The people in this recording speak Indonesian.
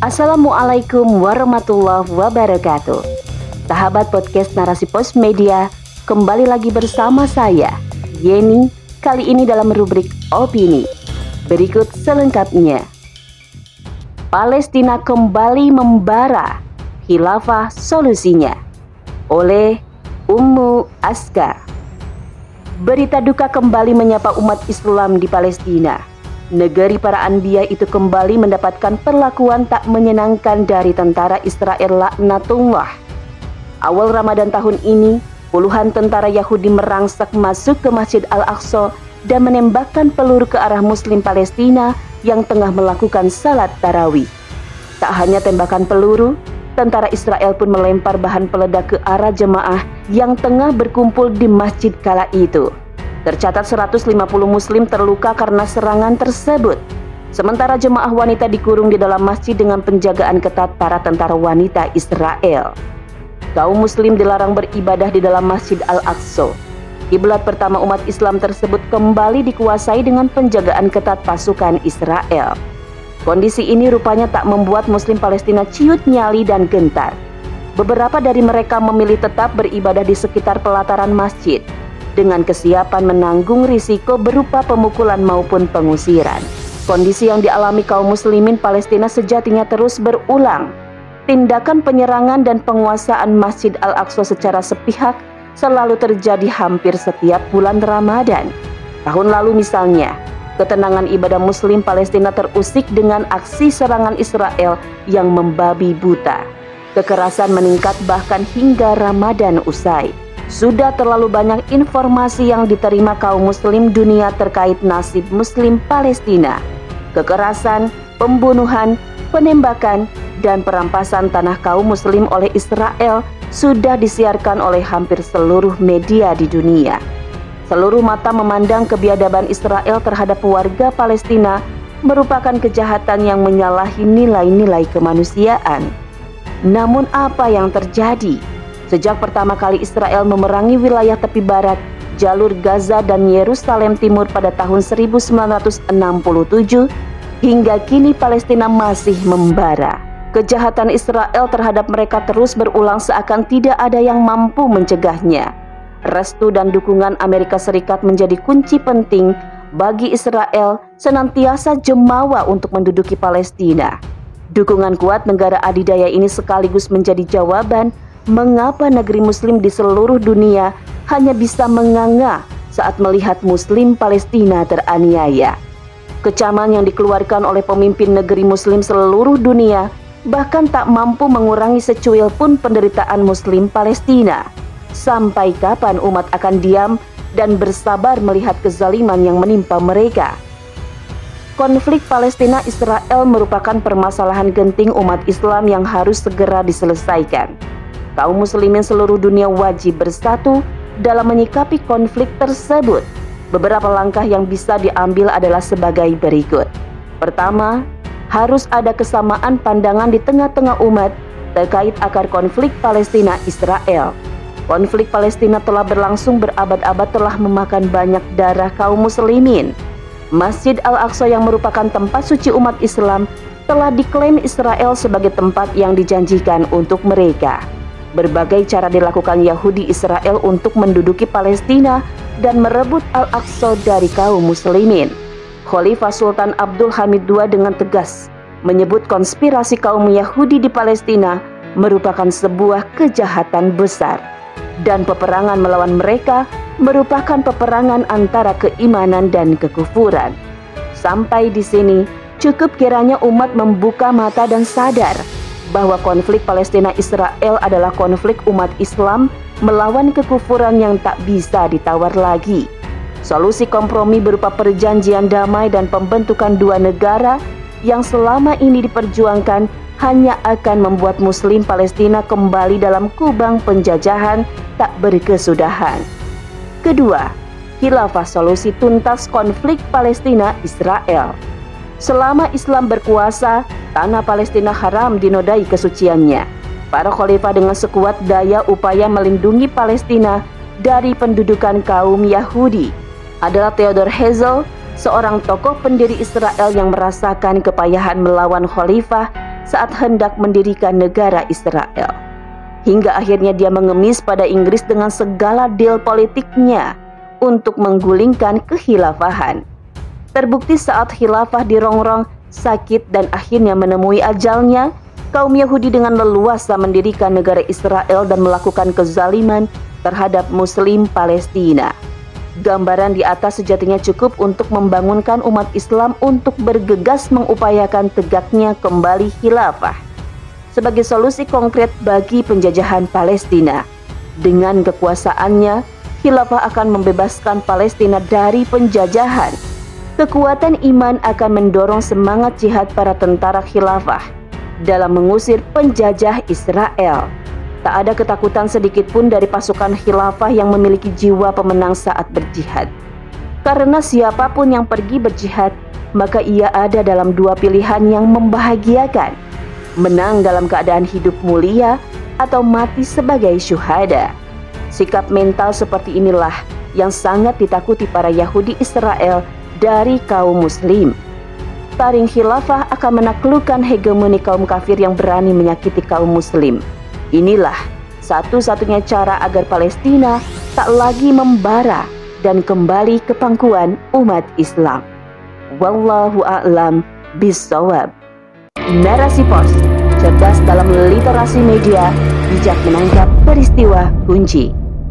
Assalamualaikum warahmatullahi wabarakatuh. Sahabat podcast Narasi Pos Media, kembali lagi bersama saya, Yeni, kali ini dalam rubrik opini. Berikut selengkapnya. Palestina kembali membara, khilafah solusinya. Oleh Ummu Askar. Berita duka kembali menyapa umat Islam di Palestina negeri para anbiya itu kembali mendapatkan perlakuan tak menyenangkan dari tentara Israel laknatullah. Awal Ramadan tahun ini, puluhan tentara Yahudi merangsak masuk ke Masjid Al-Aqsa dan menembakkan peluru ke arah muslim Palestina yang tengah melakukan salat tarawih. Tak hanya tembakan peluru, tentara Israel pun melempar bahan peledak ke arah jemaah yang tengah berkumpul di masjid kala itu. Tercatat 150 muslim terluka karena serangan tersebut. Sementara jemaah wanita dikurung di dalam masjid dengan penjagaan ketat para tentara wanita Israel. Kaum muslim dilarang beribadah di dalam Masjid Al-Aqsa. Kiblat pertama umat Islam tersebut kembali dikuasai dengan penjagaan ketat pasukan Israel. Kondisi ini rupanya tak membuat muslim Palestina ciut nyali dan gentar. Beberapa dari mereka memilih tetap beribadah di sekitar pelataran masjid dengan kesiapan menanggung risiko berupa pemukulan maupun pengusiran. Kondisi yang dialami kaum muslimin Palestina sejatinya terus berulang. Tindakan penyerangan dan penguasaan Masjid Al-Aqsa secara sepihak selalu terjadi hampir setiap bulan Ramadan. Tahun lalu misalnya, ketenangan ibadah muslim Palestina terusik dengan aksi serangan Israel yang membabi buta. Kekerasan meningkat bahkan hingga Ramadan usai. Sudah terlalu banyak informasi yang diterima kaum muslim dunia terkait nasib muslim Palestina. Kekerasan, pembunuhan, penembakan, dan perampasan tanah kaum muslim oleh Israel sudah disiarkan oleh hampir seluruh media di dunia. Seluruh mata memandang kebiadaban Israel terhadap warga Palestina merupakan kejahatan yang menyalahi nilai-nilai kemanusiaan. Namun apa yang terjadi? Sejak pertama kali Israel memerangi wilayah tepi barat, jalur Gaza dan Yerusalem Timur pada tahun 1967, hingga kini Palestina masih membara. Kejahatan Israel terhadap mereka terus berulang seakan tidak ada yang mampu mencegahnya. Restu dan dukungan Amerika Serikat menjadi kunci penting bagi Israel senantiasa jemawa untuk menduduki Palestina. Dukungan kuat negara adidaya ini sekaligus menjadi jawaban mengapa negeri muslim di seluruh dunia hanya bisa menganga saat melihat muslim Palestina teraniaya. Kecaman yang dikeluarkan oleh pemimpin negeri muslim seluruh dunia bahkan tak mampu mengurangi secuil pun penderitaan muslim Palestina. Sampai kapan umat akan diam dan bersabar melihat kezaliman yang menimpa mereka? Konflik Palestina-Israel merupakan permasalahan genting umat Islam yang harus segera diselesaikan kaum muslimin seluruh dunia wajib bersatu dalam menyikapi konflik tersebut. Beberapa langkah yang bisa diambil adalah sebagai berikut. Pertama, harus ada kesamaan pandangan di tengah-tengah umat terkait akar konflik Palestina-Israel. Konflik Palestina telah berlangsung berabad-abad telah memakan banyak darah kaum muslimin. Masjid Al-Aqsa yang merupakan tempat suci umat Islam telah diklaim Israel sebagai tempat yang dijanjikan untuk mereka. Berbagai cara dilakukan Yahudi Israel untuk menduduki Palestina dan merebut Al-Aqsa dari kaum muslimin. Khalifah Sultan Abdul Hamid II dengan tegas menyebut konspirasi kaum Yahudi di Palestina merupakan sebuah kejahatan besar dan peperangan melawan mereka merupakan peperangan antara keimanan dan kekufuran. Sampai di sini, cukup kiranya umat membuka mata dan sadar bahwa konflik Palestina Israel adalah konflik umat Islam melawan kekufuran yang tak bisa ditawar lagi. Solusi kompromi berupa perjanjian damai dan pembentukan dua negara yang selama ini diperjuangkan hanya akan membuat Muslim Palestina kembali dalam kubang penjajahan tak berkesudahan. Kedua, khilafah solusi tuntas konflik Palestina Israel. Selama Islam berkuasa, tanah Palestina haram dinodai kesuciannya. Para khalifah dengan sekuat daya upaya melindungi Palestina dari pendudukan kaum Yahudi adalah Theodor Herzl, seorang tokoh pendiri Israel yang merasakan kepayahan melawan khalifah saat hendak mendirikan negara Israel. Hingga akhirnya dia mengemis pada Inggris dengan segala deal politiknya untuk menggulingkan kehilafahan. Terbukti saat khilafah dirongrong sakit dan akhirnya menemui ajalnya, kaum Yahudi dengan leluasa mendirikan negara Israel dan melakukan kezaliman terhadap muslim Palestina. Gambaran di atas sejatinya cukup untuk membangunkan umat Islam untuk bergegas mengupayakan tegaknya kembali khilafah sebagai solusi konkret bagi penjajahan Palestina. Dengan kekuasaannya, khilafah akan membebaskan Palestina dari penjajahan. Kekuatan iman akan mendorong semangat jihad para tentara khilafah dalam mengusir penjajah Israel. Tak ada ketakutan sedikit pun dari pasukan khilafah yang memiliki jiwa pemenang saat berjihad. Karena siapa pun yang pergi berjihad, maka ia ada dalam dua pilihan yang membahagiakan. Menang dalam keadaan hidup mulia atau mati sebagai syuhada. Sikap mental seperti inilah yang sangat ditakuti para Yahudi Israel dari kaum muslim. Taring khilafah akan menaklukkan hegemoni kaum kafir yang berani menyakiti kaum muslim. Inilah satu-satunya cara agar Palestina tak lagi membara dan kembali ke pangkuan umat Islam. Wallahu a'lam bisawab. Narasi Pos, cerdas dalam literasi media, bijak menangkap peristiwa kunci.